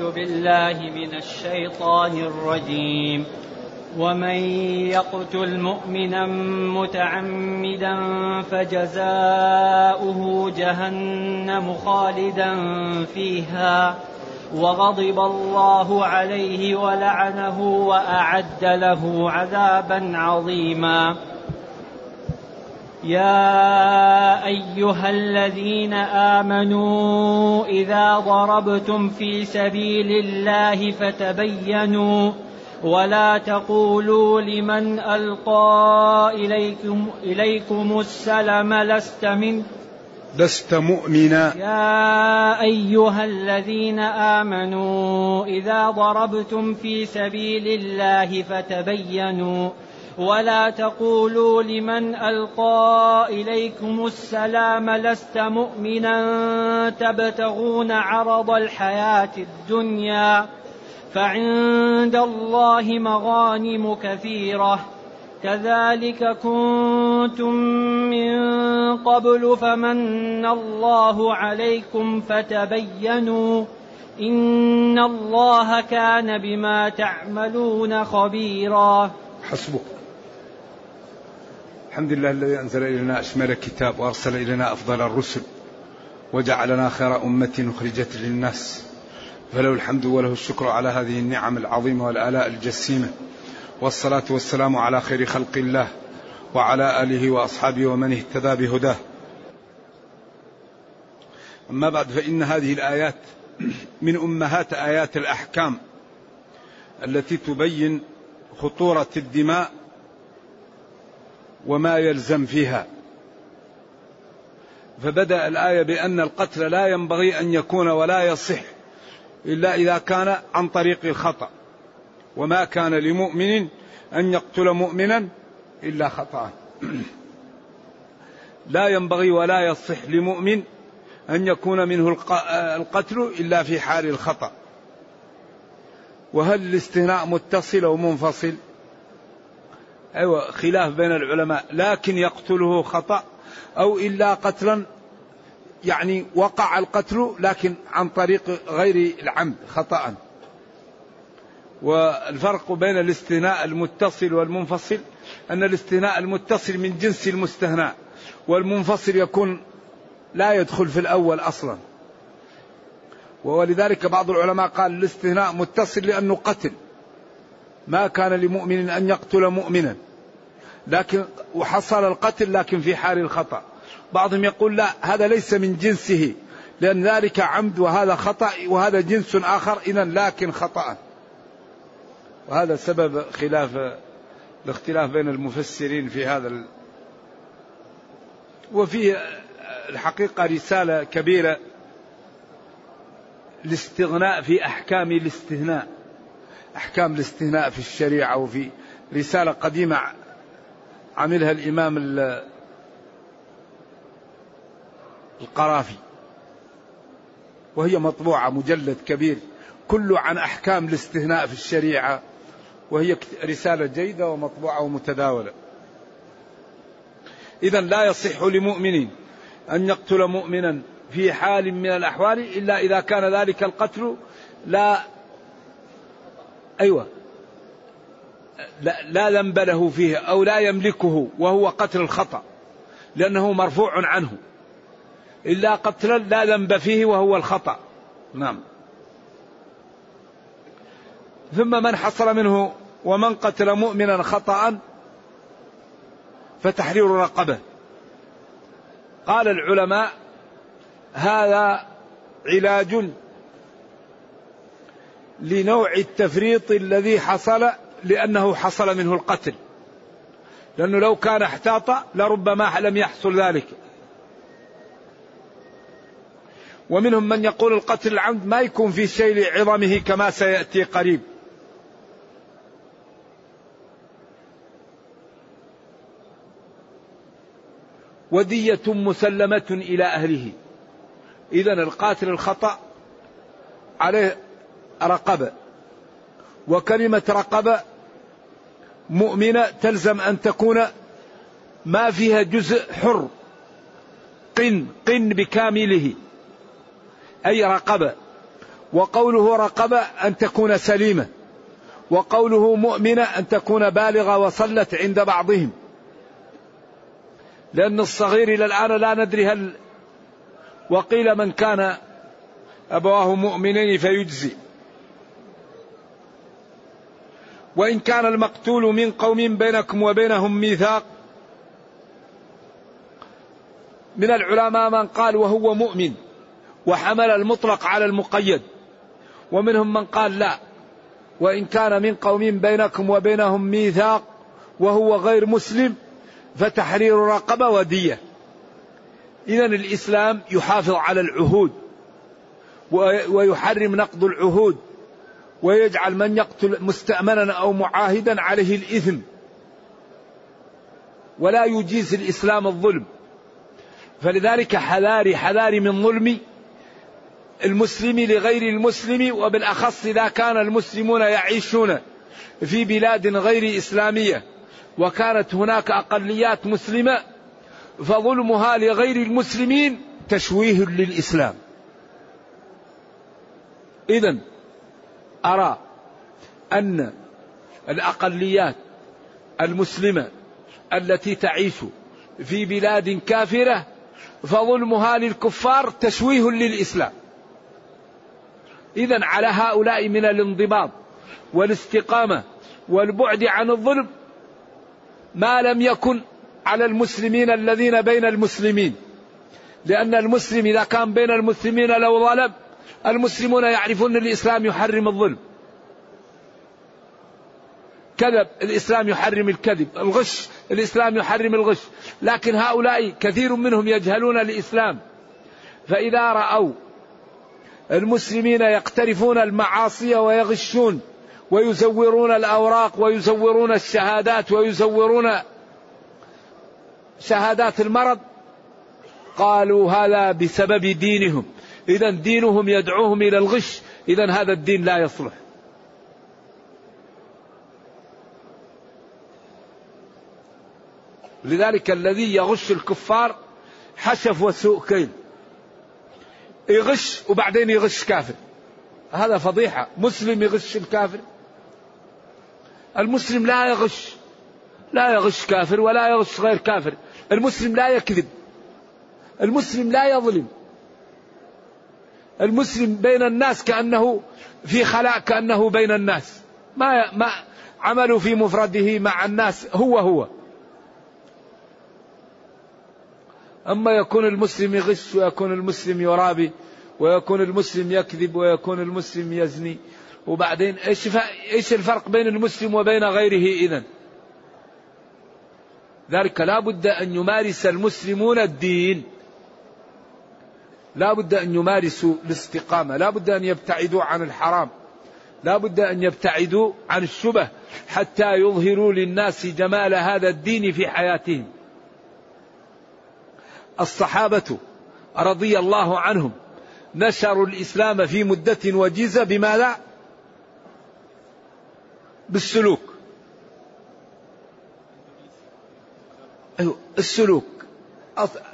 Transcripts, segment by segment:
أعوذ بالله من الشيطان الرجيم. ومن يقتل مؤمنا متعمدا فجزاؤه جهنم خالدا فيها. وغضب الله عليه ولعنه وأعد له عذابا عظيما. يا أيها الذين آمنوا إذا ضربتم في سبيل الله فتبينوا ولا تقولوا لمن ألقى اليكم إليكم السلم لست من لست مؤمنا. يا أيها الذين آمنوا إذا ضربتم في سبيل الله فتبينوا ولا تقولوا لمن ألقى إليكم السلام لست مؤمنا تبتغون عرض الحياة الدنيا فعند الله مغانم كثيرة كذلك كنتم من قبل فمن الله عليكم فتبينوا إن الله كان بما تعملون خبيرا حسبك الحمد لله الذي أنزل إلينا أشمل الكتاب وأرسل إلينا أفضل الرسل وجعلنا خير أمة أخرجت للناس. فله الحمد وله الشكر على هذه النعم العظيمة والآلاء الجسيمة. والصلاة والسلام على خير خلق الله وعلى آله وأصحابه ومن اهتدى بهداه. أما بعد فإن هذه الآيات من أمهات آيات الأحكام التي تبين خطورة الدماء وما يلزم فيها. فبدأ الآية بأن القتل لا ينبغي أن يكون ولا يصح إلا إذا كان عن طريق الخطأ. وما كان لمؤمن أن يقتل مؤمنا إلا خطأ. لا ينبغي ولا يصح لمؤمن أن يكون منه القتل إلا في حال الخطأ. وهل الاستثناء متصل أو منفصل؟ أيوة خلاف بين العلماء. لكن يقتله خطأ أو إلا قتلا يعني وقع القتل لكن عن طريق غير العمد خطأ. والفرق بين الاستثناء المتصل والمنفصل أن الاستثناء المتصل من جنس المستثنى والمنفصل يكون لا يدخل في الأول أصلا. ولذلك بعض العلماء قال الاستثناء متصل لأنه قتل. ما كان لمؤمن أن يقتل مؤمنا. لكن وحصل القتل لكن في حال الخطأ. بعضهم يقول لا هذا ليس من جنسه لأن ذلك عمد وهذا خطأ وهذا جنس آخر إذا لكن خطأ. وهذا سبب خلاف الاختلاف بين المفسرين في هذا ال... وفيه الحقيقة رسالة كبيرة الاستغناء في أحكام الاستثناء أحكام الاستثناء في الشريعة وفي رسالة قديمة عملها الإمام القرافي. وهي مطبوعة مجلد كبير كله عن أحكام الاستثناء في الشريعة. وهي رسالة جيدة ومطبوعة ومتداولة. إذا لا يصح لمؤمن أن يقتل مؤمنا في حال من الأحوال إلا إذا كان ذلك القتل لا أيوة. لا, ذنب له فيه أو لا يملكه وهو قتل الخطأ لأنه مرفوع عنه. إلا قتلا لا ذنب فيه وهو الخطأ. نعم. ثم من حصل منه ومن قتل مؤمنا خطأ فتحرير رقبة. قال العلماء هذا علاج لنوع التفريط الذي حصل لأنه حصل منه القتل. لأنه لو كان احتاط لربما لم يحصل ذلك. ومنهم من يقول القتل العمد ما يكون في شيء لعظمه كما سيأتي قريب. ودية مسلمة إلى أهله. إذا القاتل الخطأ عليه رقبة وكلمة رقبة مؤمنة تلزم أن تكون ما فيها جزء حر. قن قن بكامله. أي رقبة وقوله رقبة أن تكون سليمة. وقوله مؤمنة أن تكون بالغة وصلت عند بعضهم. لأن الصغير إلى الآن لا ندري هل وقيل من كان أبواه مؤمنين فيجزي. وإن كان المقتول من قوم بينكم وبينهم ميثاق من العلماء من قال وهو مؤمن وحمل المطلق على المقيد ومنهم من قال لا. وإن كان من قوم بينكم وبينهم ميثاق وهو غير مسلم فتحرير رقبة ودية. إذا الإسلام يحافظ على العهود ويحرم نقض العهود. ويجعل من يقتل مستأمنا أو معاهدا عليه الإثم. ولا يجيز الإسلام الظلم. فلذلك حذاري حذاري من ظلم المسلم لغير المسلم وبالأخص إذا كان المسلمون يعيشون في بلاد غير إسلامية وكانت هناك أقليات مسلمة فظلمها لغير المسلمين تشويه للإسلام. إذا أرى أن الأقليات المسلمة التي تعيش في بلاد كافرة فظلمها للكفار تشويه للإسلام. إذا على هؤلاء من الانضباط والاستقامة والبعد عن الظلم ما لم يكن على المسلمين الذين بين المسلمين لأن المسلم إذا كان بين المسلمين لو ظلم المسلمون يعرفون أن الإسلام يحرم الظلم. كذب الإسلام يحرم الكذب الغش الإسلام يحرم الغش. لكن هؤلاء كثير منهم يجهلون الإسلام. فإذا رأوا المسلمين يقترفون المعاصي ويغشون ويزورون الأوراق ويزورون الشهادات ويزورون شهادات المرض قالوا هذا بسبب دينهم. إذا دينهم يدعوهم إلى الغش إذا هذا الدين لا يصلح. لذلك الذي يغش الكفار حشف وسوء كيل. يغش وبعدين يغش كافر. هذا فضيحة. مسلم يغش الكافر. المسلم لا يغش لا يغش كافر ولا يغش غير كافر. المسلم لا يكذب. المسلم لا يظلم. المسلم بين الناس كأنه في خلاء كأنه بين الناس. ما ما عمله في مفرده مع الناس هو هو. أما يكون المسلم يغش ويكون المسلم يرابي ويكون المسلم يكذب ويكون المسلم يزني. وبعدين إيش إيش الفرق بين المسلم وبين غيره اذا؟ ذلك لا بد أن يمارس المسلمون الدين. لا بد أن يمارسوا الاستقامة لا بد أن يبتعدوا عن الحرام لا بد أن يبتعدوا عن الشبه حتى يظهروا للناس جمال هذا الدين في حياتهم. الصحابة رضي الله عنهم نشروا الإسلام في مدة وجيزة بماذا بالسلوك. أيوة السلوك.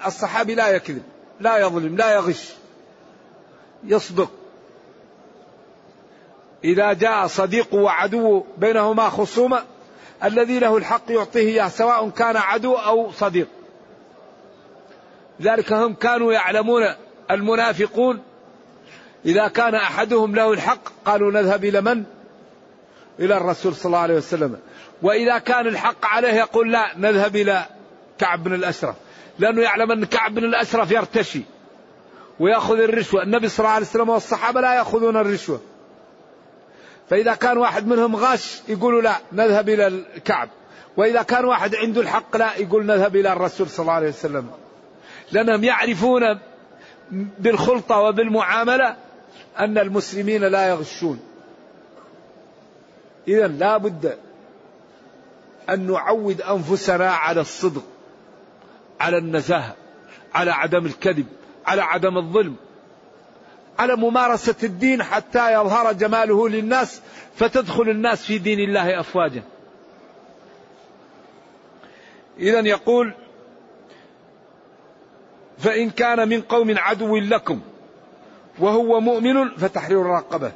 الصحابي لا يكذب. لا يظلم لا يغش. يصدق. إذا جاء صديق وعدو بينهما خصومة الذي له الحق يعطيه إياه سواء كان عدو أو صديق. ذلك هم كانوا يعلمون المنافقون. إذا كان أحدهم له الحق قالوا نذهب إلى من؟ إلى الرسول صلى الله عليه وسلم. وإذا كان الحق عليه يقول لا نذهب إلى كعب بن الأشرف. لأنه يعلم أن كعب بن الأشرف يرتشي ويأخذ الرشوة. النبي صلى الله عليه وسلم والصحابة لا يأخذون الرشوة. فإذا كان واحد منهم غاش يقولوا لا نذهب إلى الكعب. وإذا كان واحد عنده الحق لا يقول نذهب إلى الرسول صلى الله عليه وسلم. لأنهم يعرفون بالخلطة وبالمعاملة أن المسلمين لا يغشون. إذا لا بد أن نعود أنفسنا على الصدق. على النزاهة على عدم الكذب على عدم الظلم على ممارسة الدين حتى يظهر جماله للناس فتدخل الناس في دين الله أفواجا. إذا يقول فإن كان من قوم عدو لكم وهو مؤمن فتحرير رقبة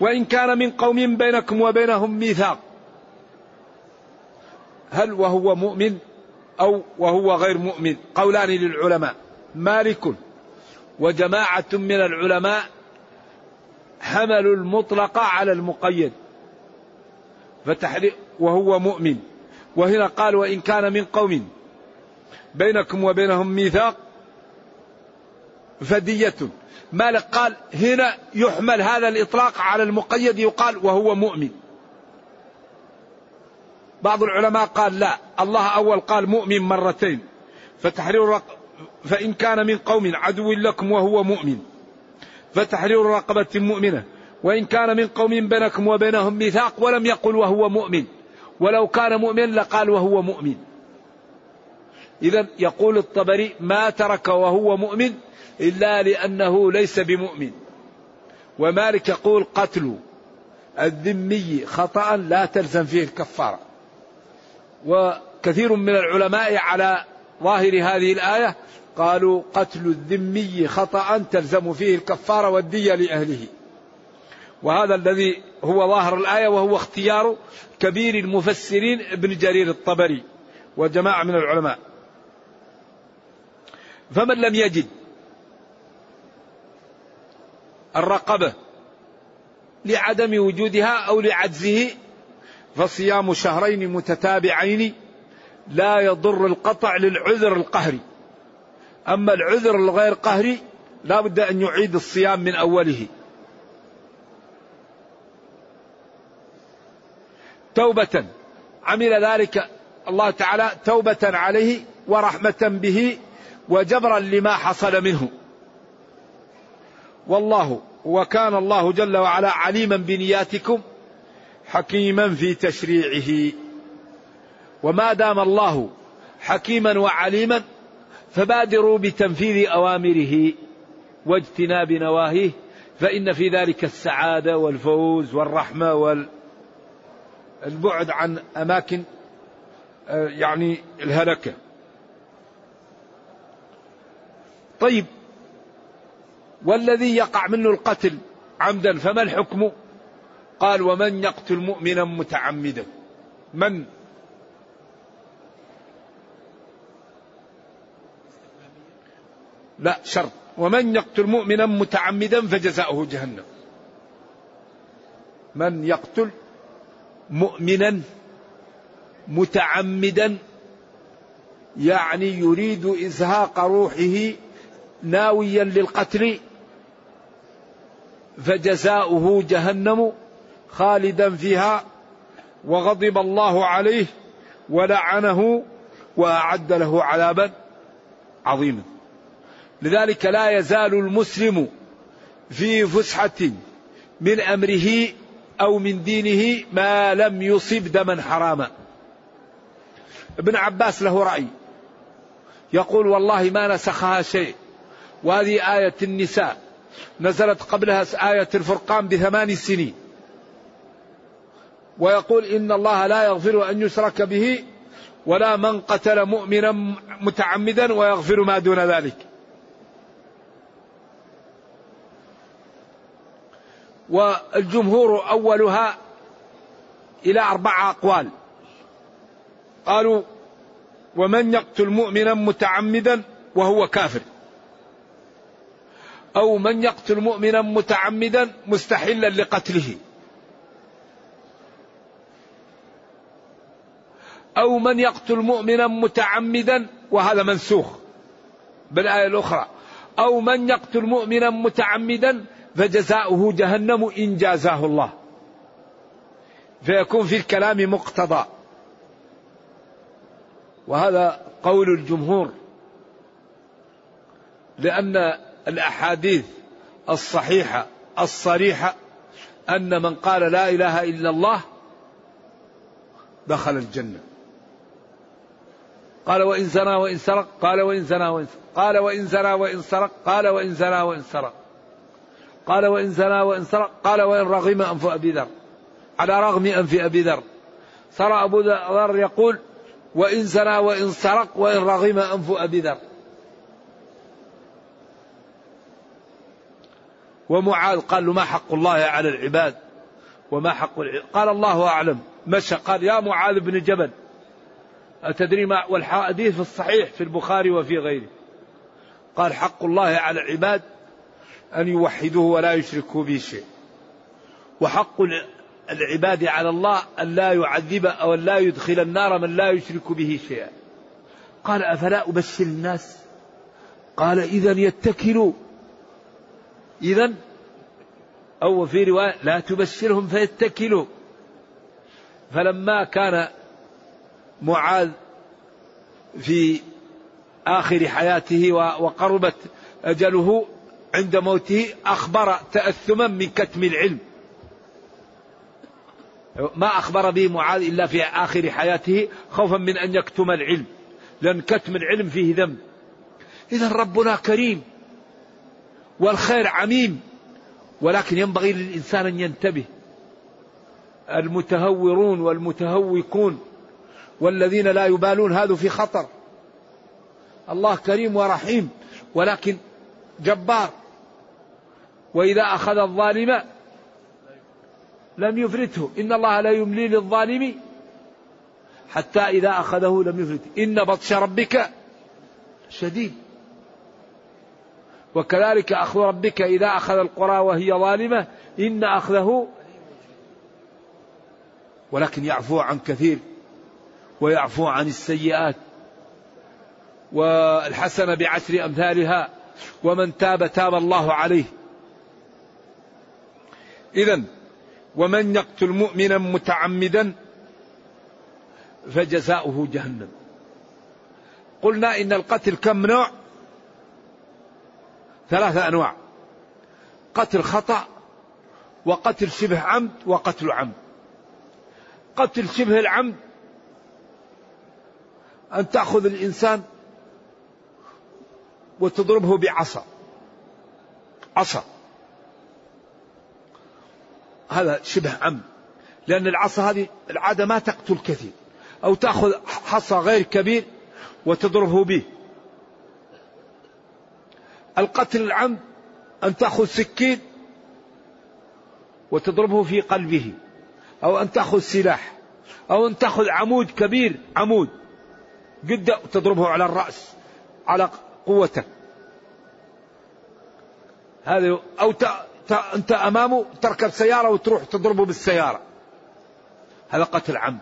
وإن كان من قوم بينكم وبينهم ميثاق هل وهو مؤمن؟ أو وهو غير مؤمن. قولان للعلماء. مالك وجماعة من العلماء حملوا المطلق على المقيد. فتحرير وهو مؤمن. وهنا قال وإن كان من قوم. بينكم وبينهم ميثاق فدية. مالك قال هنا يحمل هذا الإطلاق على المقيد يقال وهو مؤمن. بعض العلماء قال لا. الله أول قال مؤمن مرتين. فتحرير. فإن كان من قوم عدو لكم وهو مؤمن. فتحرير رقبة مؤمنة. وإن كان من قوم بينكم وبينهم ميثاق ولم يقل وهو مؤمن. ولو كان مؤمن لقال وهو مؤمن. إذا يقول الطبري ما ترك وهو مؤمن إلا لأنه ليس بمؤمن. ومالك يقول قتل الذمي خطأ لا تلزم فيه الكفارة. وكثير من العلماء على ظاهر هذه الآية قالوا قتل الذمي خطأ تلزم فيه الكفارة والدية لأهله. وهذا الذي هو ظاهر الآية وهو اختيار كبير المفسرين ابن جرير الطبري وجماعة من العلماء. فمن لم يجد الرقبة لعدم وجودها أو لعجزه فصيام شهرين متتابعين لا يضر القطع للعذر القهري. أما العذر الغير قهري لا بد أن يعيد الصيام من أوله. توبة. عمل ذلك الله تعالى توبة عليه ورحمة به وجبرا لما حصل منه. والله وكان الله جل وعلا عليما بنياتكم حكيما في تشريعه وما دام الله حكيما وعليما فبادروا بتنفيذ أوامره واجتناب نواهيه فإن في ذلك السعادة والفوز والرحمة والبعد عن أماكن آه، يعني الهلكة. طيب والذي يقع منه القتل عمدا فما الحكم؟ قال ومن يقتل مؤمنا متعمدا؟ من؟ لا شرط. ومن يقتل مؤمنا متعمدا فجزاؤه جهنم. من يقتل مؤمنا متعمدا يعني يريد إزهاق روحه ناويا للقتل فجزاؤه جهنم. خالدا فيها وغضب الله عليه ولعنه وأعد له عذابا عظيما. لذلك لا يزال المسلم في فسحة من أمره أو من دينه ما لم يصب دما حراما. ابن عباس له رأي. يقول والله ما نسخها شيء. وهذه آية النساء نزلت قبلها آية الفرقان بثمان سنين. ويقول إن الله لا يغفر أن يشرك به ولا من قتل مؤمنا متعمدا ويغفر ما دون ذلك. والجمهور أولها إلى أربعة أقوال. قالوا ومن يقتل مؤمنا متعمدا وهو كافر. أو من يقتل مؤمنا متعمدا مستحلا لقتله. أو من يقتل مؤمنا متعمدا وهذا منسوخ. بالآية الأخرى. أو من يقتل مؤمنا متعمدا فجزاؤه جهنم إن جازاه الله. فيكون في الكلام مقتضى. وهذا قول الجمهور. لأن الأحاديث الصحيحة الصريحة أن من قال لا إله إلا الله دخل الجنة. قال وإن زنى وإن سرق قال وإن زنى وإن سرق قال وإن زنى وإن سرق قال وإن زنى وإن سرق. قال وإن زنى وإن سرق قال وإن رغم أنف أبي ذر. على رغم أنف أبي ذر. صار أبو ذر يقول وإن زنى وإن سرق وإن رغم أنف أبي ذر. ومعاذ قال له ما حق الله على العباد؟ وما حق العباد قال الله أعلم. مشى قال يا معاذ بن جبل أتدري ما والحديث الصحيح في البخاري وفي غيره. قال حق الله على العباد أن يوحدوه ولا يشركوا به شيء. وحق العباد على الله أن لا يعذب أو أن لا يدخل النار من لا يشرك به شيئا. قال أفلا أبشر الناس؟ قال إذا يتكلوا. إذا أو في رواية لا تبشرهم فيتكلوا. فلما كان معاذ في آخر حياته وقربت أجله عند موته أخبر تأثما من كتم العلم. ما أخبر به معاذ إلا في آخر حياته خوفا من أن يكتم العلم لأن كتم العلم فيه ذنب. إذا ربنا كريم والخير عميم ولكن ينبغي للإنسان أن ينتبه. المتهورون والمتهوكون والذين لا يبالون هذا في خطر. الله كريم ورحيم ولكن جبار. وإذا أخذ الظالم لم يفرته إن الله لا يملي للظالم حتى إذا أخذه لم يفرته إن بطش ربك شديد. وكذلك أخذ ربك إذا أخذ القرى وهي ظالمة إن أخذه ولكن يعفو عن كثير. ويعفو عن السيئات. والحسنة بعشر أمثالها ومن تاب تاب الله عليه. إذا ومن يقتل مؤمنا متعمدا فجزاؤه جهنم. قلنا إن القتل كم نوع؟ ثلاثة أنواع. قتل خطأ وقتل شبه عمد وقتل عمد. قتل شبه العمد أن تأخذ الإنسان وتضربه بعصا. عصا. هذا شبه عمد لأن العصا هذه العادة ما تقتل كثير. أو تأخذ حصى غير كبير وتضربه به. القتل العمد أن تأخذ سكين وتضربه في قلبه. أو أن تأخذ سلاح. أو أن تأخذ عمود كبير عمود. قد تضربه على الرأس على قوتك هذا أو ت... ت... أنت أمامه تركب سيارة وتروح تضربه بالسيارة. هذا قتل عمد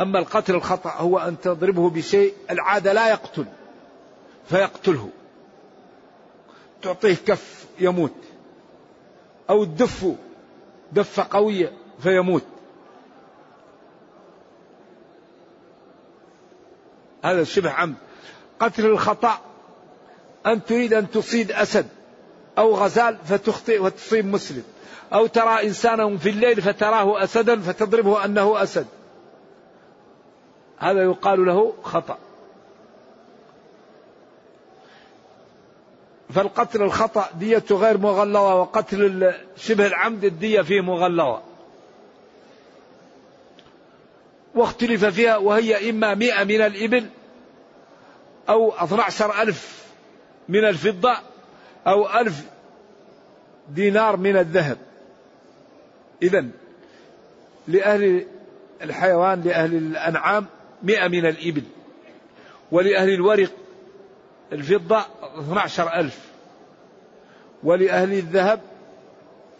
أما القتل الخطأ هو أن تضربه بشيء العادة لا يقتل فيقتله. تعطيه كف يموت أو تدفه دفة قوية فيموت. هذا شبه عمد. قتل الخطأ. أن تريد أن تصيد أسد أو غزال فتخطئ وتصيب مسلم. أو ترى إنسانا في الليل فتراه أسدا فتضربه أنه أسد. هذا يقال له خطأ. فالقتل الخطأ دية غير مغلظة وقتل شبه العمد الدية فيه مغلظة. واختلف فيها وهي إما مئة من الإبل أو 12 ألف من الفضة أو ألف دينار من الذهب. إذا لأهل الحيوان لأهل الأنعام مئة من الإبل ولأهل الورق الفضة 12 ألف ولأهل الذهب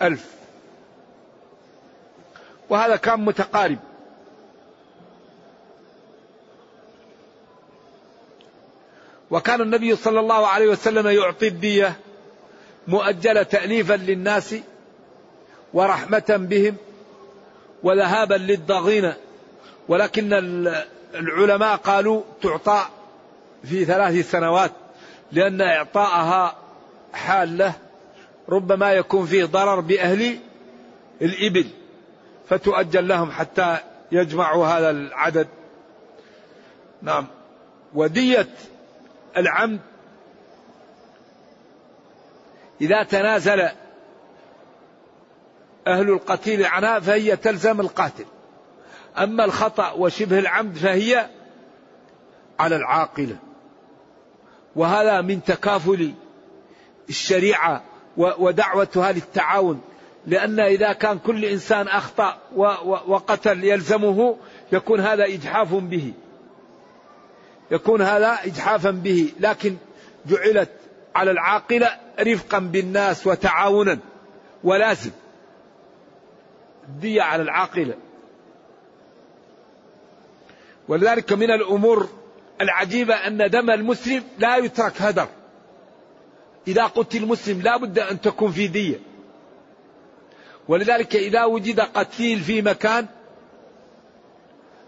ألف. وهذا كان متقارب. وكان النبي صلى الله عليه وسلم يعطي الدية مؤجلة تأليفا للناس ورحمة بهم وذهابا للضغينة. ولكن العلماء قالوا تعطى في ثلاث سنوات لأن إعطاءها حالة ربما يكون فيه ضرر بأهل الإبل فتؤجل لهم حتى يجمعوا هذا العدد. نعم. ودية العمد. إذا تنازل أهل القتيل عنها فهي تلزم القاتل. أما الخطأ وشبه العمد فهي على العاقلة وهذا من تكافل الشريعة ودعوتها للتعاون. لأن إذا كان كل إنسان أخطأ وقتل يلزمه يكون هذا إجحاف به. يكون هذا إجحافا به لكن جعلت على العاقلة رفقا بالناس وتعاونا. ولازم الدية على العاقلة ولذلك من الأمور العجيبة أن دم المسلم لا يترك هدر. إذا قتل المسلم لا بد أن تكون في دية. ولذلك إذا وجد قتيل في مكان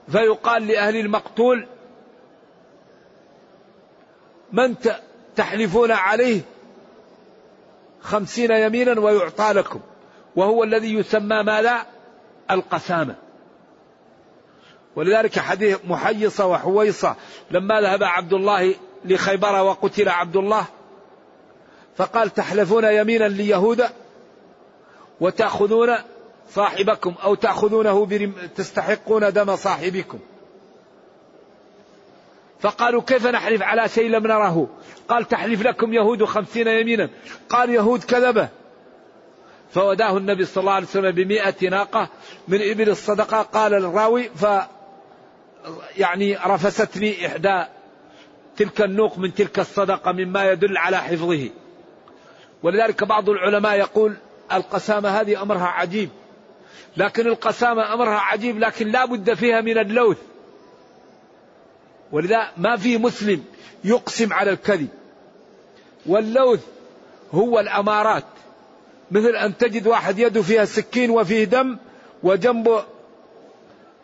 فيقال لأهل المقتول من تحلفون عليه خمسين يمينا ويعطى لكم وهو الذي يسمى ماذا؟ القسامة. ولذلك حديث محيصة وحويصة لما ذهب عبد الله لخيبر وقتل عبد الله فقال تحلفون يمينا ليهود وتأخذون صاحبكم أو تأخذونه تستحقون دم صاحبكم. فقالوا كيف نحلف على شيء لم نره قال تحلف لكم يهود خمسين يمينا. قال يهود كذبة. فوداه النبي صلى الله عليه وسلم بمئة ناقة من إبل الصدقة. قال الراوي ف يعني رفستني إحدى تلك النوق من تلك الصدقة مما يدل على حفظه. ولذلك بعض العلماء يقول القسامة هذه أمرها عجيب. لكن القسامة أمرها عجيب لكن لا بد فيها من اللوث. ولذا ما في مسلم يقسم على الكذب. واللوث هو الأمارات. مثل أن تجد واحد يده فيها سكين وفيه دم وجنبه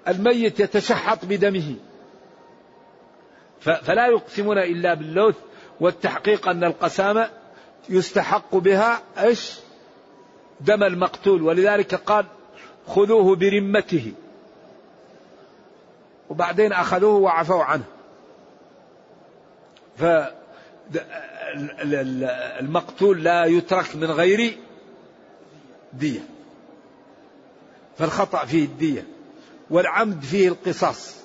الميت يتشحط بدمه. فلا يقسمون إلا باللوث والتحقيق أن القسامة يستحق بها إيش؟ دم المقتول. ولذلك قال خذوه برمته. وبعدين أخذوه وعفوا عنه. فالمقتول لا يترك من غير دية. فالخطأ فيه الدية والعمد فيه القصاص.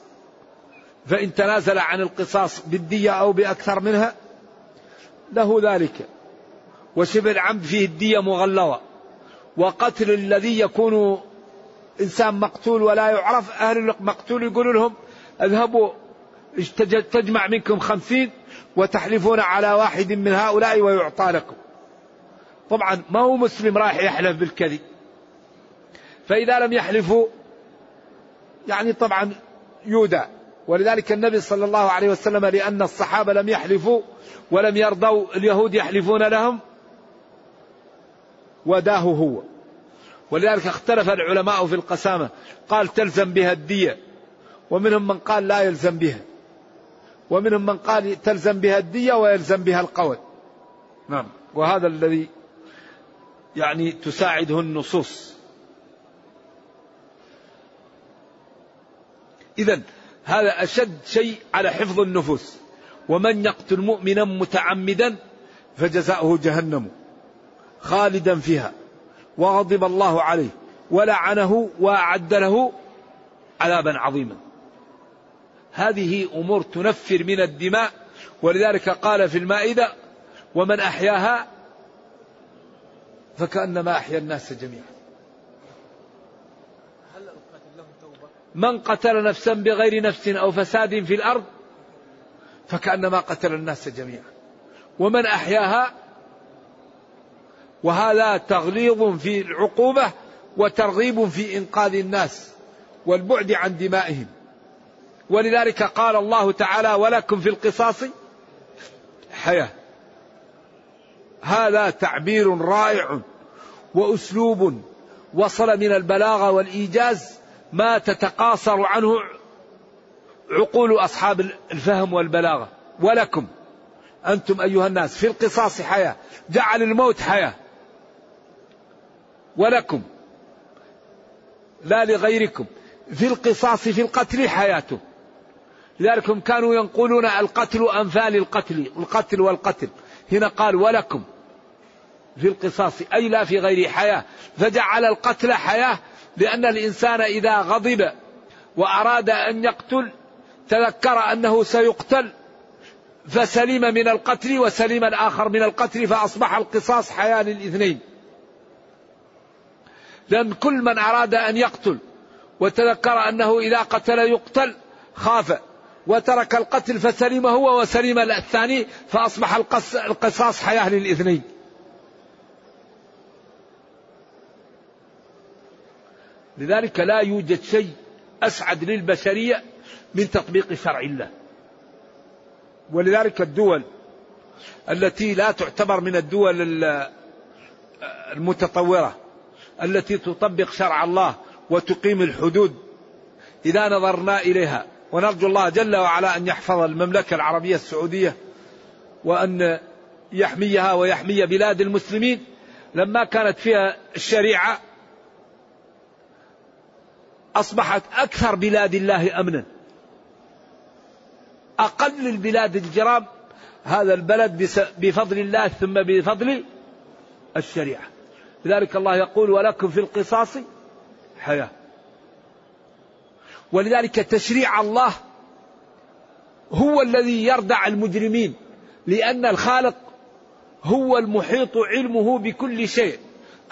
فإن تنازل عن القصاص بالدية أو بأكثر منها له ذلك. وشبه العمد فيه الدية مغلظة. وقتل الذي يكون إنسان مقتول ولا يعرف أهل المقتول يقولوا لهم اذهبوا تجمع منكم خمسين وتحلفون على واحد من هؤلاء ويعطى لكم. طبعا ما هو مسلم رايح يحلف بالكذب. فإذا لم يحلفوا يعني طبعا يودى ولذلك النبي صلى الله عليه وسلم لأن الصحابة لم يحلفوا ولم يرضوا اليهود يحلفون لهم وداه هو. ولذلك اختلف العلماء في القسامة. قال تلزم بها الدية ومنهم من قال لا يلزم بها. ومنهم من قال تلزم بها الدية ويلزم بها القول. نعم. وهذا الذي يعني تساعده النصوص. إذا هذا أشد شيء على حفظ النفوس. ومن يقتل مؤمنا متعمدا فجزاؤه جهنم خالدا فيها. وغضب الله عليه. ولعنه وأعد له عذابا عظيما. هذه أمور تنفر من الدماء ولذلك قال في المائدة ومن أحياها فكأنما أحيا الناس جميعا. من قتل نفسا بغير نفس أو فساد في الأرض فكأنما قتل الناس جميعا. ومن أحياها وهذا تغليظ في العقوبة وترغيب في إنقاذ الناس والبعد عن دمائهم. ولذلك قال الله تعالى ولكم في القصاص حياة. هذا تعبير رائع وأسلوب وصل من البلاغة والإيجاز ما تتقاصر عنه عقول أصحاب الفهم والبلاغة ولكم أنتم أيها الناس في القصاص حياة جعل الموت حياة. ولكم لا لغيركم في القصاص في القتل حياته. لذلك هم كانوا ينقلون القتل أنفال القتل القتل والقتل. هنا قال ولكم في القصاص أي لا في غير حياة. فجعل القتل حياة لأن الإنسان إذا غضب وأراد أن يقتل تذكر أنه سيقتل فسلم من القتل وسلم الآخر من القتل فأصبح القصاص حياة للاثنين. لأن كل من أراد أن يقتل وتذكر أنه إذا قتل يقتل خاف. وترك القتل فسلم هو وسلم الثاني فأصبح القصاص حياة للاثنين لذلك لا يوجد شيء أسعد للبشرية من تطبيق شرع الله. ولذلك الدول التي لا تعتبر من الدول المتطورة التي تطبق شرع الله وتقيم الحدود إذا نظرنا إليها ونرجو الله جل وعلا أن يحفظ المملكة العربية السعودية وأن يحميها ويحمي بلاد المسلمين. لما كانت فيها الشريعة أصبحت أكثر بلاد الله أمنا. أقل البلاد الجرام هذا البلد بفضل الله ثم بفضل الشريعة. لذلك الله يقول ولكم في القصاص حياة. ولذلك تشريع الله هو الذي يردع المجرمين لأن الخالق هو المحيط علمه بكل شيء.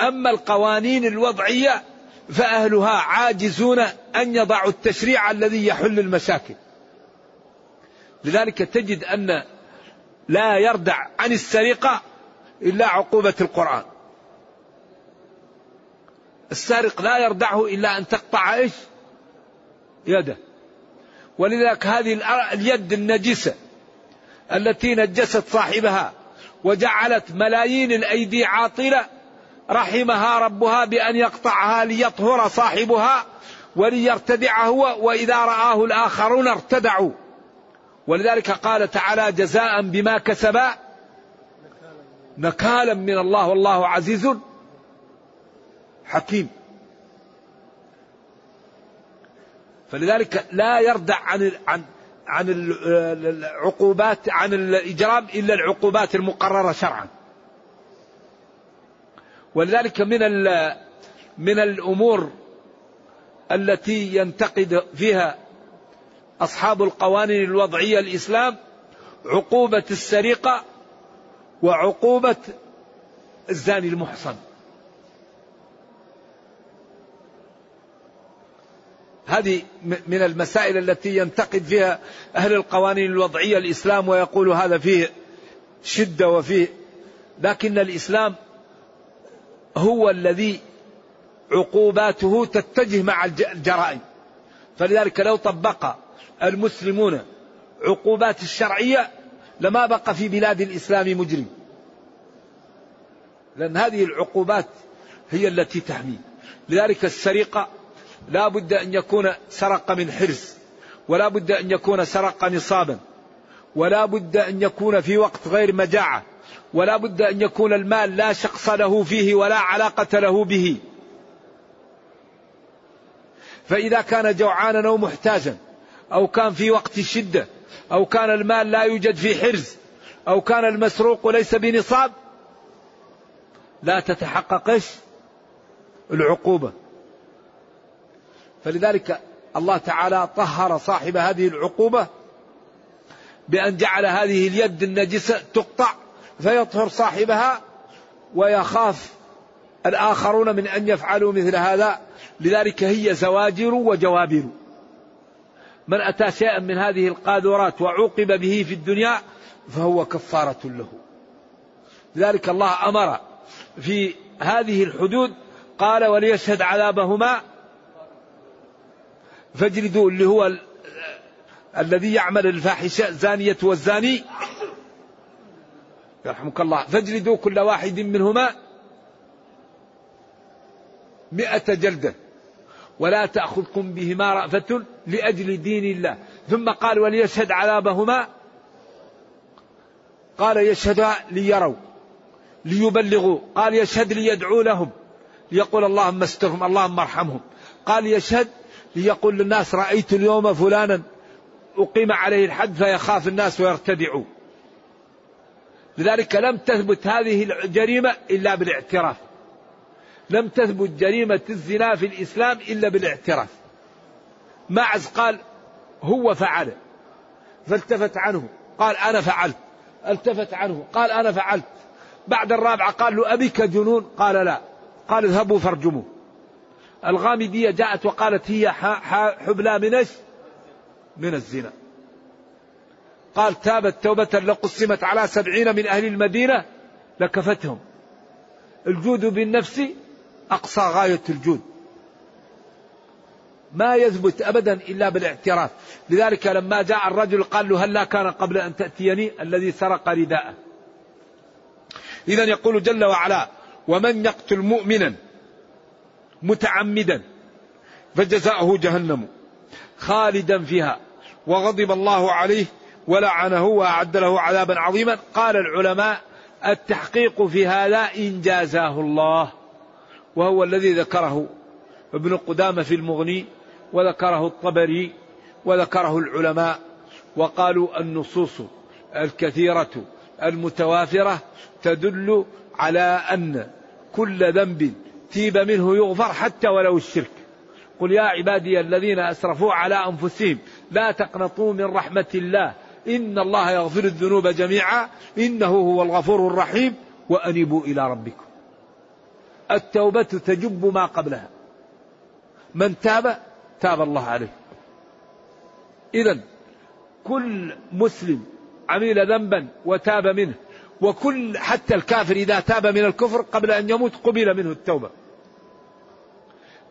أما القوانين الوضعية فأهلها عاجزون أن يضعوا التشريع الذي يحل المشاكل. لذلك تجد أن لا يردع عن السرقة إلا عقوبة القرآن. السارق لا يردعه إلا أن تقطع إيش؟ يده. ولذلك هذه اليد النجسة التي نجست صاحبها وجعلت ملايين الأيدي عاطلة رحمها ربها بأن يقطعها ليطهر صاحبها وليرتدع هو وإذا رآه الآخرون ارتدعوا. ولذلك قال تعالى جزاء بما كسبا نكالا من الله والله عزيز حكيم. فلذلك لا يردع عن عن عن العقوبات عن الإجرام إلا العقوبات المقررة شرعا. ولذلك من من الأمور التي ينتقد فيها أصحاب القوانين الوضعية الإسلام عقوبة السرقة وعقوبة الزاني المحصن. هذه من المسائل التي ينتقد فيها أهل القوانين الوضعية الإسلام ويقول هذا فيه شدة وفيه لكن الإسلام هو الذي عقوباته تتجه مع الجرائم. فلذلك لو طبق المسلمون عقوبات الشرعية لما بقى في بلاد الإسلام مجرم. لأن هذه العقوبات هي التي تحمي لذلك السرقة لا بد أن يكون سرق من حرز ولا بد أن يكون سرق نصابا ولا بد أن يكون في وقت غير مجاعة ولا بد أن يكون المال لا شخص له فيه ولا علاقة له به. فإذا كان جوعانا أو محتاجا أو كان في وقت الشدة أو كان المال لا يوجد في حرز أو كان المسروق ليس بنصاب لا تتحقق العقوبة. فلذلك الله تعالى طهر صاحب هذه العقوبة بأن جعل هذه اليد النجسة تقطع فيطهر صاحبها ويخاف الآخرون من أن يفعلوا مثل هذا. لذلك هي زواجر وجوابر. من أتى شيئا من هذه القاذورات وعوقب به في الدنيا فهو كفارة له. لذلك الله أمر في هذه الحدود قال وليشهد عذابهما فاجلدوا اللي هو الذي يعمل الفاحشة زانية والزاني. يرحمك الله. فاجلدوا كل واحد منهما مئة جلدة. ولا تأخذكم بهما رأفة لأجل دين الله. ثم قال وليشهد عذابهما. قال يشهدها ليروا ليبلغوا. قال يشهد ليدعو لهم. ليقول اللهم استرهم اللهم ارحمهم. قال يشهد ليقول للناس رأيت اليوم فلانا أقيم عليه الحد فيخاف الناس ويرتدعوا. لذلك لم تثبت هذه الجريمة إلا بالاعتراف. لم تثبت جريمة الزنا في الإسلام إلا بالاعتراف. معز قال هو فعل فالتفت عنه. قال أنا فعلت التفت عنه. قال أنا فعلت. بعد الرابعة قال له أبيك جنون؟ قال لا. قال اذهبوا فارجموا الغامدية جاءت وقالت هي حبلى من من الزنا. قال تابت توبة لقسمت على سبعين من أهل المدينة لكفتهم. الجود بالنفس أقصى غاية الجود. ما يثبت أبدا إلا بالاعتراف. لذلك لما جاء الرجل قال له هل لا كان قبل أن تأتيني؟ الذي سرق رداءه. إذا يقول جل وعلا ومن يقتل مؤمنا متعمدا فجزاؤه جهنم خالدا فيها وغضب الله عليه ولعنه وأعد له عذابا عظيما. قال العلماء التحقيق في هذا إن جازاه الله وهو الذي ذكره ابن قدامة في المغني وذكره الطبري وذكره العلماء وقالوا النصوص الكثيرة المتوافرة تدل على أن كل ذنب تيب منه يغفر حتى ولو الشرك. قل يا عبادي الذين أسرفوا على أنفسهم لا تقنطوا من رحمة الله. إن الله يغفر الذنوب جميعا. إنه هو الغفور الرحيم. وأنيبوا إلى ربكم. التوبة تجب ما قبلها. من تاب تاب الله عليه. اذا كل مسلم عمل ذنبا وتاب منه وكل حتى الكافر إذا تاب من الكفر قبل أن يموت قبل منه التوبة.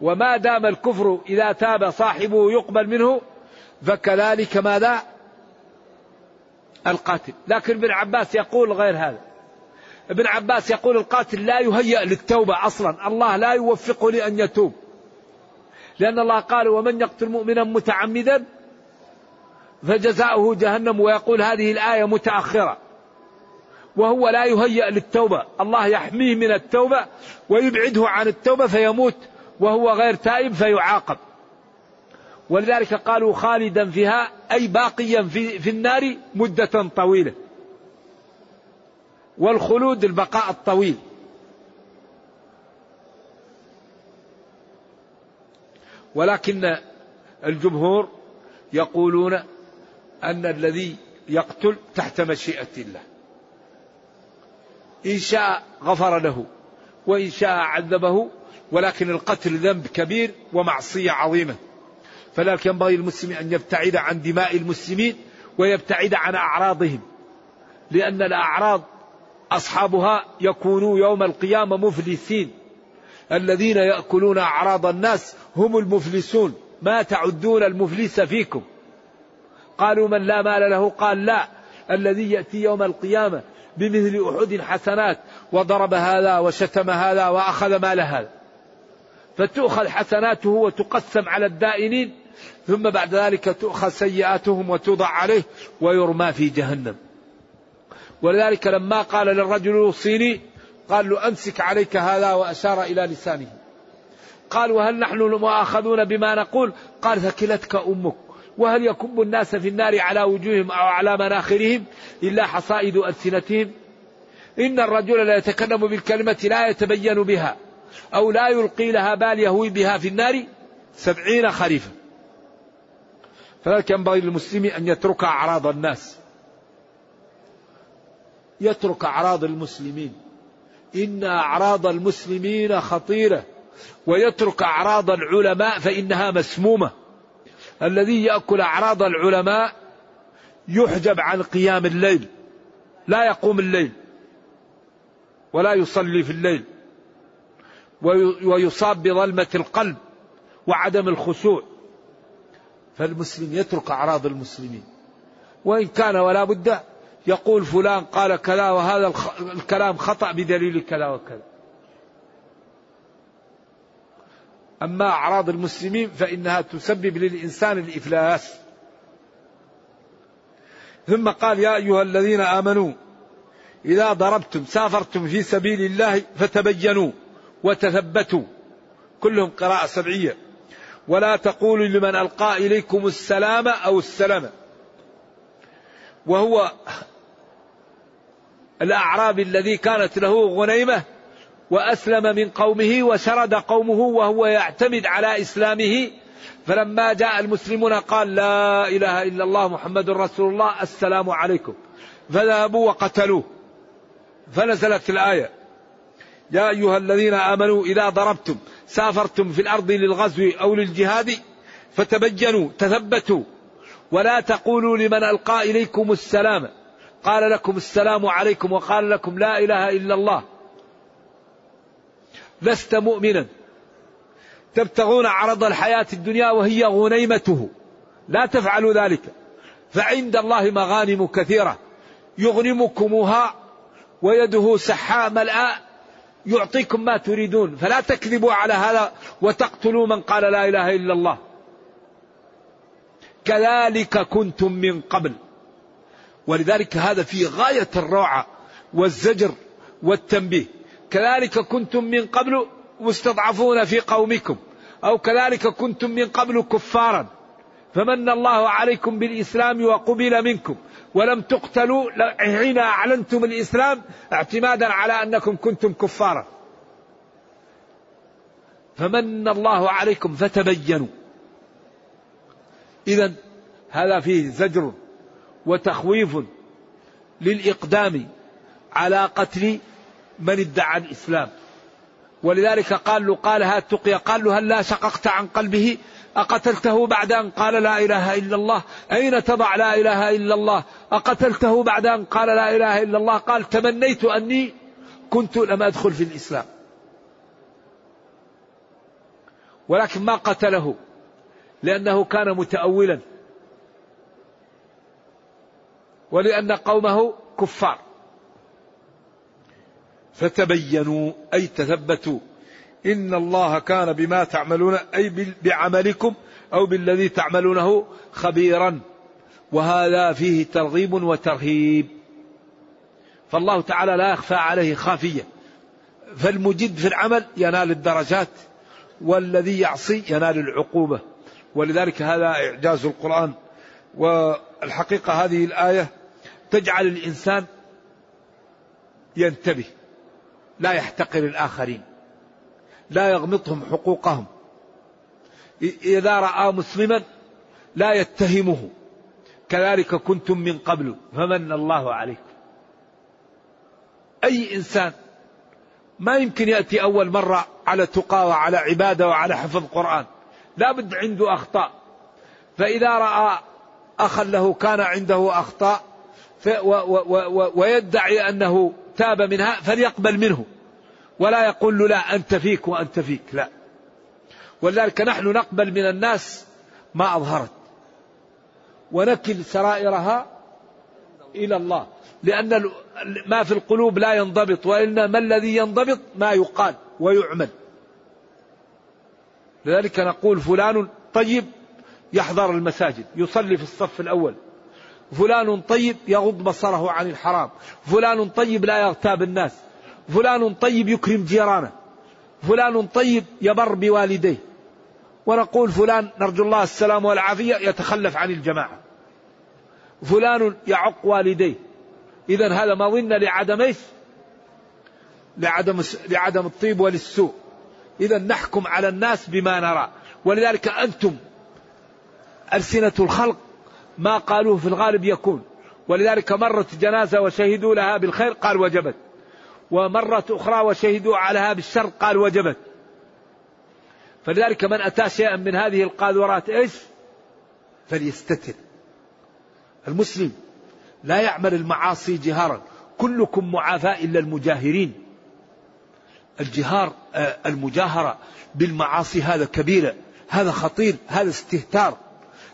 وما دام الكفر إذا تاب صاحبه يقبل منه فكذلك ماذا؟ القاتل. لكن ابن عباس يقول غير هذا. ابن عباس يقول القاتل لا يهيأ للتوبة أصلا. الله لا يوفقه لأن يتوب. لأن الله قال ومن يقتل مؤمنا متعمدا فجزاؤه جهنم. ويقول هذه الآية متأخرة. وهو لا يهيأ للتوبة. الله يحميه من التوبة ويبعده عن التوبة فيموت وهو غير تائب فيعاقب. ولذلك قالوا خالدا فيها أي باقيا في, في النار مدة طويلة. والخلود البقاء الطويل. ولكن الجمهور يقولون أن الذي يقتل تحت مشيئة الله. إن شاء غفر له وإن شاء عذبه ولكن القتل ذنب كبير ومعصية عظيمة. فلذلك ينبغي المسلم أن يبتعد عن دماء المسلمين ويبتعد عن أعراضهم لأن الأعراض أصحابها يكونوا يوم القيامة مفلسين. الذين يأكلون أعراض الناس هم المفلسون. ما تعدون المفلس فيكم؟ قالوا من لا مال له؟ قال لا. الذي يأتي يوم القيامة بمثل أحد حسنات وضرب هذا وشتم هذا وأخذ مال هذا. فتؤخذ حسناته وتقسم على الدائنين ثم بعد ذلك تؤخذ سيئاتهم وتوضع عليه ويرمى في جهنم. ولذلك لما قال للرجل الصيني قال له أمسك عليك هذا وأشار إلى لسانه. قال وهل نحن مؤاخذون بما نقول؟ قال ثكلتك أمك. وهل يكب الناس في النار على وجوههم أو على مناخرهم إلا حصائد ألسنتهم؟ إن الرجل لا يتكلم بالكلمة لا يتبين بها أو لا يلقي لها بال يهوي بها في النار سبعين خريفا. فذلك ينبغي للمسلم أن يترك أعراض الناس. يترك أعراض المسلمين. إن أعراض المسلمين خطيرة. ويترك أعراض العلماء فإنها مسمومة. الذي يأكل أعراض العلماء يحجب عن قيام الليل لا يقوم الليل ولا يصلي في الليل ويصاب بظلمة القلب وعدم الخشوع. فالمسلم يترك أعراض المسلمين. وإن كان ولا بد يقول فلان قال كذا وهذا الكلام خطأ بدليل كذا وكذا. أما أعراض المسلمين فإنها تسبب للإنسان الإفلاس. ثم قال يا أيها الذين آمنوا إذا ضربتم سافرتم في سبيل الله فتبينوا وتثبتوا. كلهم قراءة سبعية. ولا تقولوا لمن ألقى إليكم السلام أو السلام. وهو الأعرابي الذي كانت له غنيمة وأسلم من قومه وشرد قومه وهو يعتمد على إسلامه. فلما جاء المسلمون قال لا إله إلا الله محمد رسول الله السلام عليكم. فذهبوا وقتلوه. فنزلت الآية. يا أيها الذين آمنوا إذا ضربتم سافرتم في الأرض للغزو أو للجهاد فتبينوا تثبتوا. ولا تقولوا لمن ألقى إليكم السلام. قال لكم السلام عليكم وقال لكم لا إله إلا الله. لست مؤمنا. تبتغون عرض الحياة الدنيا وهي غنيمته. لا تفعلوا ذلك. فعند الله مغانم كثيرة. يغنمكمها ويده سحاء ملآ يعطيكم ما تريدون. فلا تكذبوا على هذا وتقتلوا من قال لا إله إلا الله. كذلك كنتم من قبل. ولذلك هذا في غاية الروعة والزجر والتنبيه. كذلك كنتم من قبل مستضعفون في قومكم أو كذلك كنتم من قبل كفارا. فمن الله عليكم بالإسلام وقبل منكم. ولم تقتلوا حين أعلنتم الإسلام اعتمادا على أنكم كنتم كفارا. فمن الله عليكم فتبينوا. إذا هذا فيه زجر وتخويف للإقدام على قتل من ادعى الإسلام. ولذلك قال له قال هات تقيا. قال له هل لا شققت عن قلبه؟ أقتلته بعد أن قال لا إله إلا الله؟ أين تضع لا إله إلا الله؟ أقتلته بعد أن قال لا إله إلا الله؟ قال تمنيت أني كنت لم أدخل في الإسلام. ولكن ما قتله لأنه كان متأولا. ولأن قومه كفار. فتبينوا أي تثبتوا. إن الله كان بما تعملون أي بعملكم أو بالذي تعملونه خبيرا. وهذا فيه ترغيب وترهيب. فالله تعالى لا يخفى عليه خافية. فالمجد في العمل ينال الدرجات والذي يعصي ينال العقوبة. ولذلك هذا إعجاز القرآن. والحقيقة هذه الآية تجعل الإنسان ينتبه. لا يحتقر الآخرين. لا يغمطهم حقوقهم. إذا رأى مسلما لا يتهمه. كذلك كنتم من قبل فمن الله عليكم. أي إنسان ما يمكن يأتي أول مرة على تقى وعلى عبادة وعلى حفظ قرآن. لا بد عنده أخطاء. فإذا رأى أخا له كان عنده أخطاء ويدعي أنه تاب منها فليقبل منه. ولا يقول له لا أنت فيك وأنت فيك لا. ولذلك نحن نقبل من الناس ما أظهرت. ونكل سرائرها إلى الله. لأن ما في القلوب لا ينضبط وإنما الذي ينضبط ما يقال ويعمل. لذلك نقول فلان طيب يحضر المساجد يصلي في الصف الأول. فلان طيب يغض بصره عن الحرام. فلان طيب لا يغتاب الناس. فلان طيب يكرم جيرانه. فلان طيب يبر بوالديه. ونقول فلان نرجو الله السلام والعافية يتخلف عن الجماعة. فلان يعق والديه. إذا هذا مظنة لعدم إيش؟ لعدم, لعدم الطيب وللسوء. إذا نحكم على الناس بما نرى. ولذلك أنتم ألسنة الخلق ما قالوه في الغالب يكون. ولذلك مرت جنازة وشهدوا لها بالخير قال وجبت. ومرة أخرى وشهدوا عليها بالشر قال وجبت. فلذلك من أتى شيئا من هذه القاذورات إيش؟ فليستتر. المسلم لا يعمل المعاصي جهارا. كلكم معافى إلا المجاهرين. الجهار آه، المجاهرة بالمعاصي هذا كبيرة هذا خطير هذا استهتار.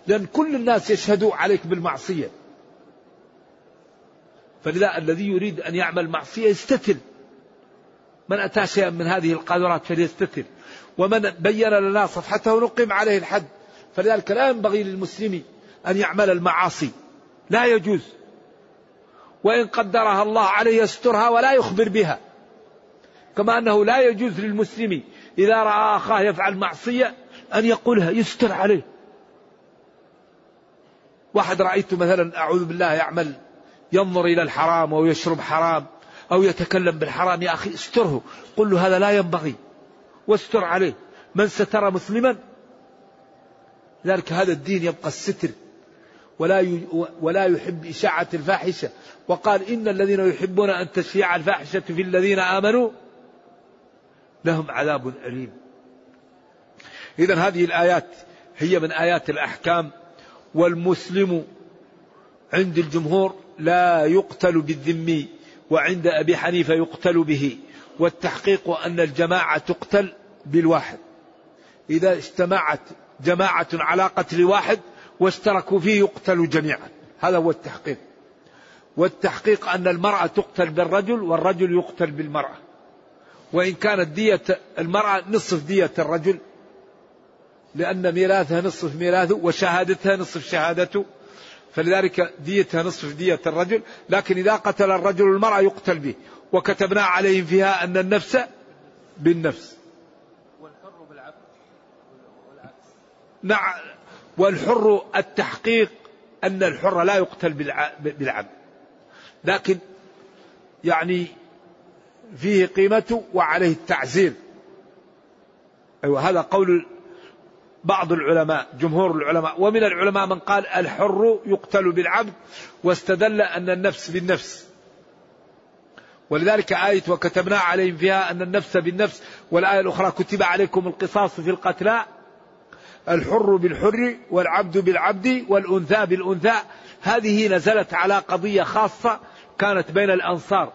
لأن كل الناس يشهدوا عليك بالمعصية. فلذا الذي يريد أن يعمل معصية يستتر. من أتى شيئا من هذه القاذورات فليستتر. ومن بين لنا صفحته نقيم عليه الحد. فلذلك لا ينبغي للمسلم أن يعمل المعاصي. لا يجوز. وإن قدرها الله عليه يسترها ولا يخبر بها. كما أنه لا يجوز للمسلم إذا رأى أخاه يفعل معصية أن يقولها يستر عليه. واحد رأيته مثلا أعوذ بالله يعمل ينظر إلى الحرام أو يشرب حرام أو يتكلم بالحرام يا أخي استره. قل له هذا لا ينبغي. واستر عليه. من ستر مسلما؟ لذلك هذا الدين يبقى الستر. ولا ولا يحب إشاعة الفاحشة. وقال إن الذين يحبون أن تشيع الفاحشة في الذين آمنوا لهم عذاب أليم. إذا هذه الآيات هي من آيات الأحكام والمسلم عند الجمهور لا يقتل بالذمي وعند أبي حنيفة يقتل به. والتحقيق أن الجماعة تقتل بالواحد. إذا اجتمعت جماعة على قتل واحد واشتركوا فيه يقتلوا جميعا. هذا هو التحقيق. والتحقيق أن المرأة تقتل بالرجل والرجل يقتل بالمرأة. وإن كانت دية المرأة نصف دية الرجل لأن ميراثها نصف ميراثه وشهادتها نصف شهادته فلذلك ديتها نصف دية الرجل. لكن إذا قتل الرجل المرأة يقتل به. وكتبنا عليهم فيها أن النفس بالنفس. والحر بالعبد نعم والحر التحقيق أن الحر لا يقتل بالعبد. لكن يعني فيه قيمته وعليه التعزير. أيوة هذا قول بعض العلماء جمهور العلماء. ومن العلماء من قال الحر يقتل بالعبد واستدل أن النفس بالنفس. ولذلك آية وكتبنا عليهم فيها أن النفس بالنفس والآية الأخرى كتب عليكم القصاص في القتلى. الحر بالحر والعبد بالعبد والأنثى بالأنثى. هذه نزلت على قضية خاصة كانت بين الأنصار.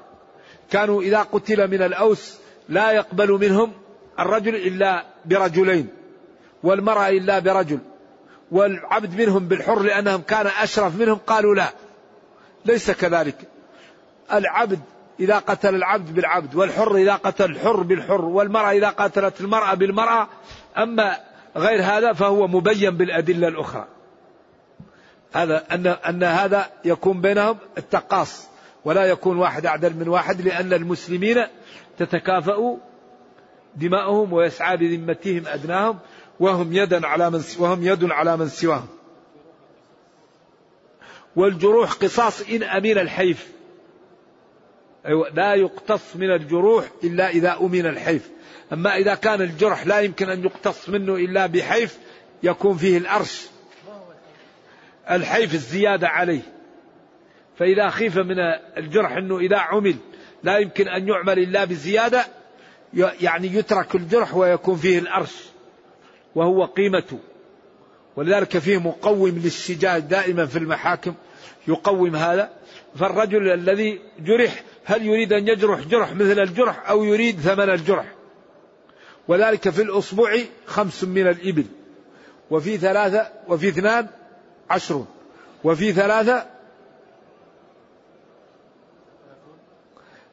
كانوا إذا قتل من الأوس لا يقبل منهم الرجل إلا برجلين. والمرأة إلا برجل والعبد منهم بالحر لأنهم كان أشرف منهم قالوا لا ليس كذلك. العبد إذا قتل العبد بالعبد والحر إذا قتل الحر بالحر والمرأة إذا قتلت المرأة بالمرأة أما غير هذا فهو مبين بالأدلة الأخرى. هذا أن أن هذا يكون بينهم التقاص ولا يكون واحد أعدل من واحد لأن المسلمين تتكافأ دماؤهم ويسعى بذمتهم أدناهم. وهم يدا على من وهم يد على من سواهم. والجروح قصاص إن أمين الحيف. أيوة لا يقتص من الجروح إلا إذا أمين الحيف. أما إذا كان الجرح لا يمكن أن يقتص منه إلا بحيف يكون فيه الأرش. الحيف الزيادة عليه. فإذا خيف من الجرح أنه إذا عمل لا يمكن أن يعمل إلا بزيادة يعني يترك الجرح ويكون فيه الأرش. وهو قيمته. ولذلك فيه مقوم للشجاج دائما في المحاكم يقوم هذا. فالرجل الذي جرح هل يريد أن يجرح جرح مثل الجرح أو يريد ثمن الجرح؟ وذلك في الأصبع خمس من الإبل وفي ثلاثة وفي اثنان عشر وفي ثلاثة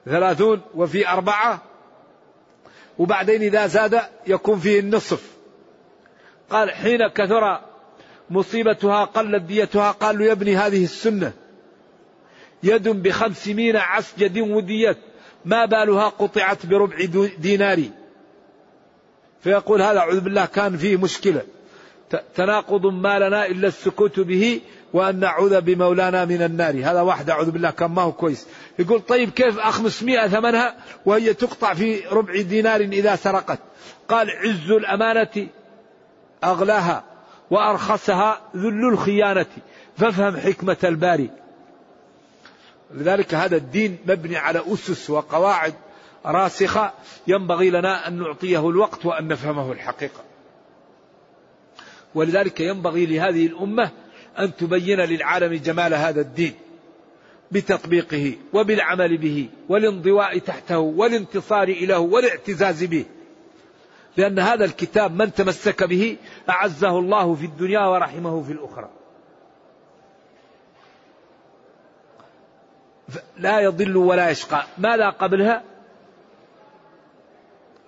ثلاثون وفي أربعة. وبعدين إذا زاد يكون فيه النصف. قال حين كثر مصيبتها قلت ديتها قالوا يا ابني هذه السنة. يد بخمسمين عسجد وديت. ما بالها قطعت بربع دينار فيقول هذا أعوذ بالله كان فيه مشكلة. تناقض ما لنا إلا السكوت به وأن نعوذ بمولانا من النار. هذا واحد أعوذ بالله كان ما هو كويس. يقول طيب كيف أخمسمائة ثمنها وهي تقطع في ربع دينار إذا سرقت؟ قال عز الأمانة أغلاها وأرخصها ذل الخيانة. فافهم حكمة الباري. لذلك هذا الدين مبني على أسس وقواعد راسخة ينبغي لنا أن نعطيه الوقت وأن نفهمه الحقيقة. ولذلك ينبغي لهذه الأمة أن تبين للعالم جمال هذا الدين بتطبيقه وبالعمل به والانضواء تحته والانتصار إليه والاعتزاز به. لأن هذا الكتاب من تمسك به أعزه الله في الدنيا ورحمه في الأخرى. لا يضل ولا يشقى. ماذا قبلها؟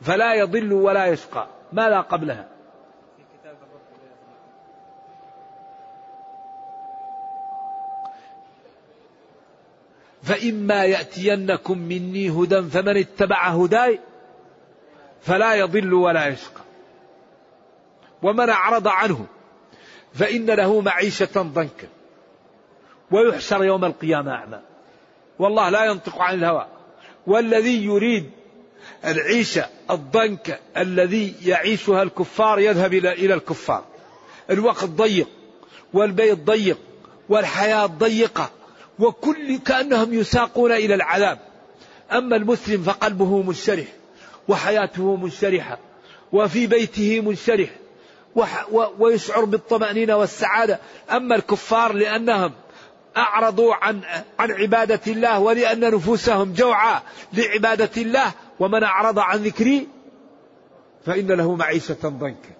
فلا يضل ولا يشقى. ماذا قبلها؟ فإما يأتينكم مني هدى فمن اتبع هداي فلا يضل ولا يشقى. ومن أعرض عنه فإن له معيشة ضنكا. ويحشر يوم القيامة أعمى. والله لا ينطق عن الهوى. والذي يريد العيشة الضنك الذي يعيشها الكفار يذهب إلى الكفار. الوقت ضيق والبيت ضيق والحياة ضيقة وكل كأنهم يساقون إلى العذاب. أما المسلم فقلبه منشرح. وحياته منشرحة وفي بيته منشرح ويشعر بالطمأنينة والسعادة. أما الكفار لأنهم أعرضوا عن عن عبادة الله ولأن نفوسهم جوعى لعبادة الله ومن أعرض عن ذكري فإن له معيشة ضنكا.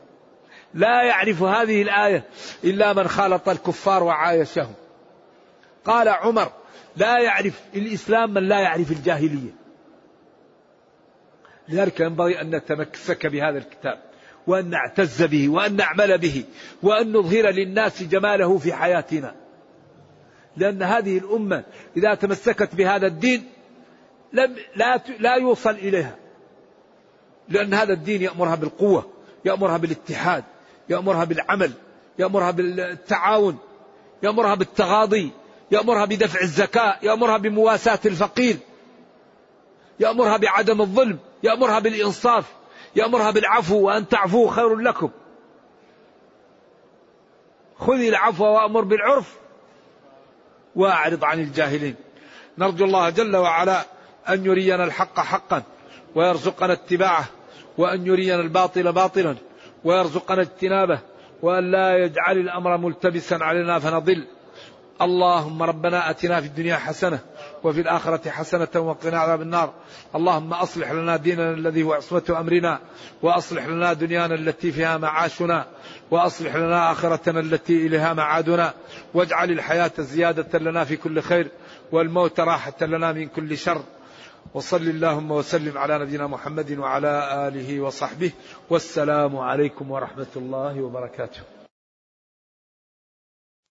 لا يعرف هذه الآية إلا من خالط الكفار وعايشهم. قال عمر لا يعرف الإسلام من لا يعرف الجاهلية. لذلك ينبغي أن نتمسك بهذا الكتاب وأن نعتز به وأن نعمل به وأن نظهر للناس جماله في حياتنا. لأن هذه الأمة إذا تمسكت بهذا الدين لم لا لا يوصل إليها. لأن هذا الدين يأمرها بالقوة يأمرها بالاتحاد يأمرها بالعمل يأمرها بالتعاون يأمرها بالتغاضي يأمرها بدفع الزكاة يأمرها بمواساة الفقير يأمرها بعدم الظلم. يأمرها بالإنصاف يأمرها بالعفو وأن تعفوا خير لكم. خذي العفو وأمر بالعرف وأعرض عن الجاهلين. نرجو الله جل وعلا أن يرينا الحق حقا ويرزقنا اتباعه وأن يرينا الباطل باطلا ويرزقنا اجتنابه وأن لا يجعل الأمر ملتبسا علينا فنضل. اللهم ربنا أتنا في الدنيا حسنة وفي الآخرة حسنة وقنا عذاب النار. اللهم أصلح لنا ديننا الذي هو عصمة أمرنا وأصلح لنا دنيانا التي فيها معاشنا وأصلح لنا آخرتنا التي إليها معادنا. واجعل الحياة زيادة لنا في كل خير والموت راحة لنا من كل شر. وصل اللهم وسلم على نبينا محمد وعلى آله وصحبه. والسلام عليكم ورحمة الله وبركاته.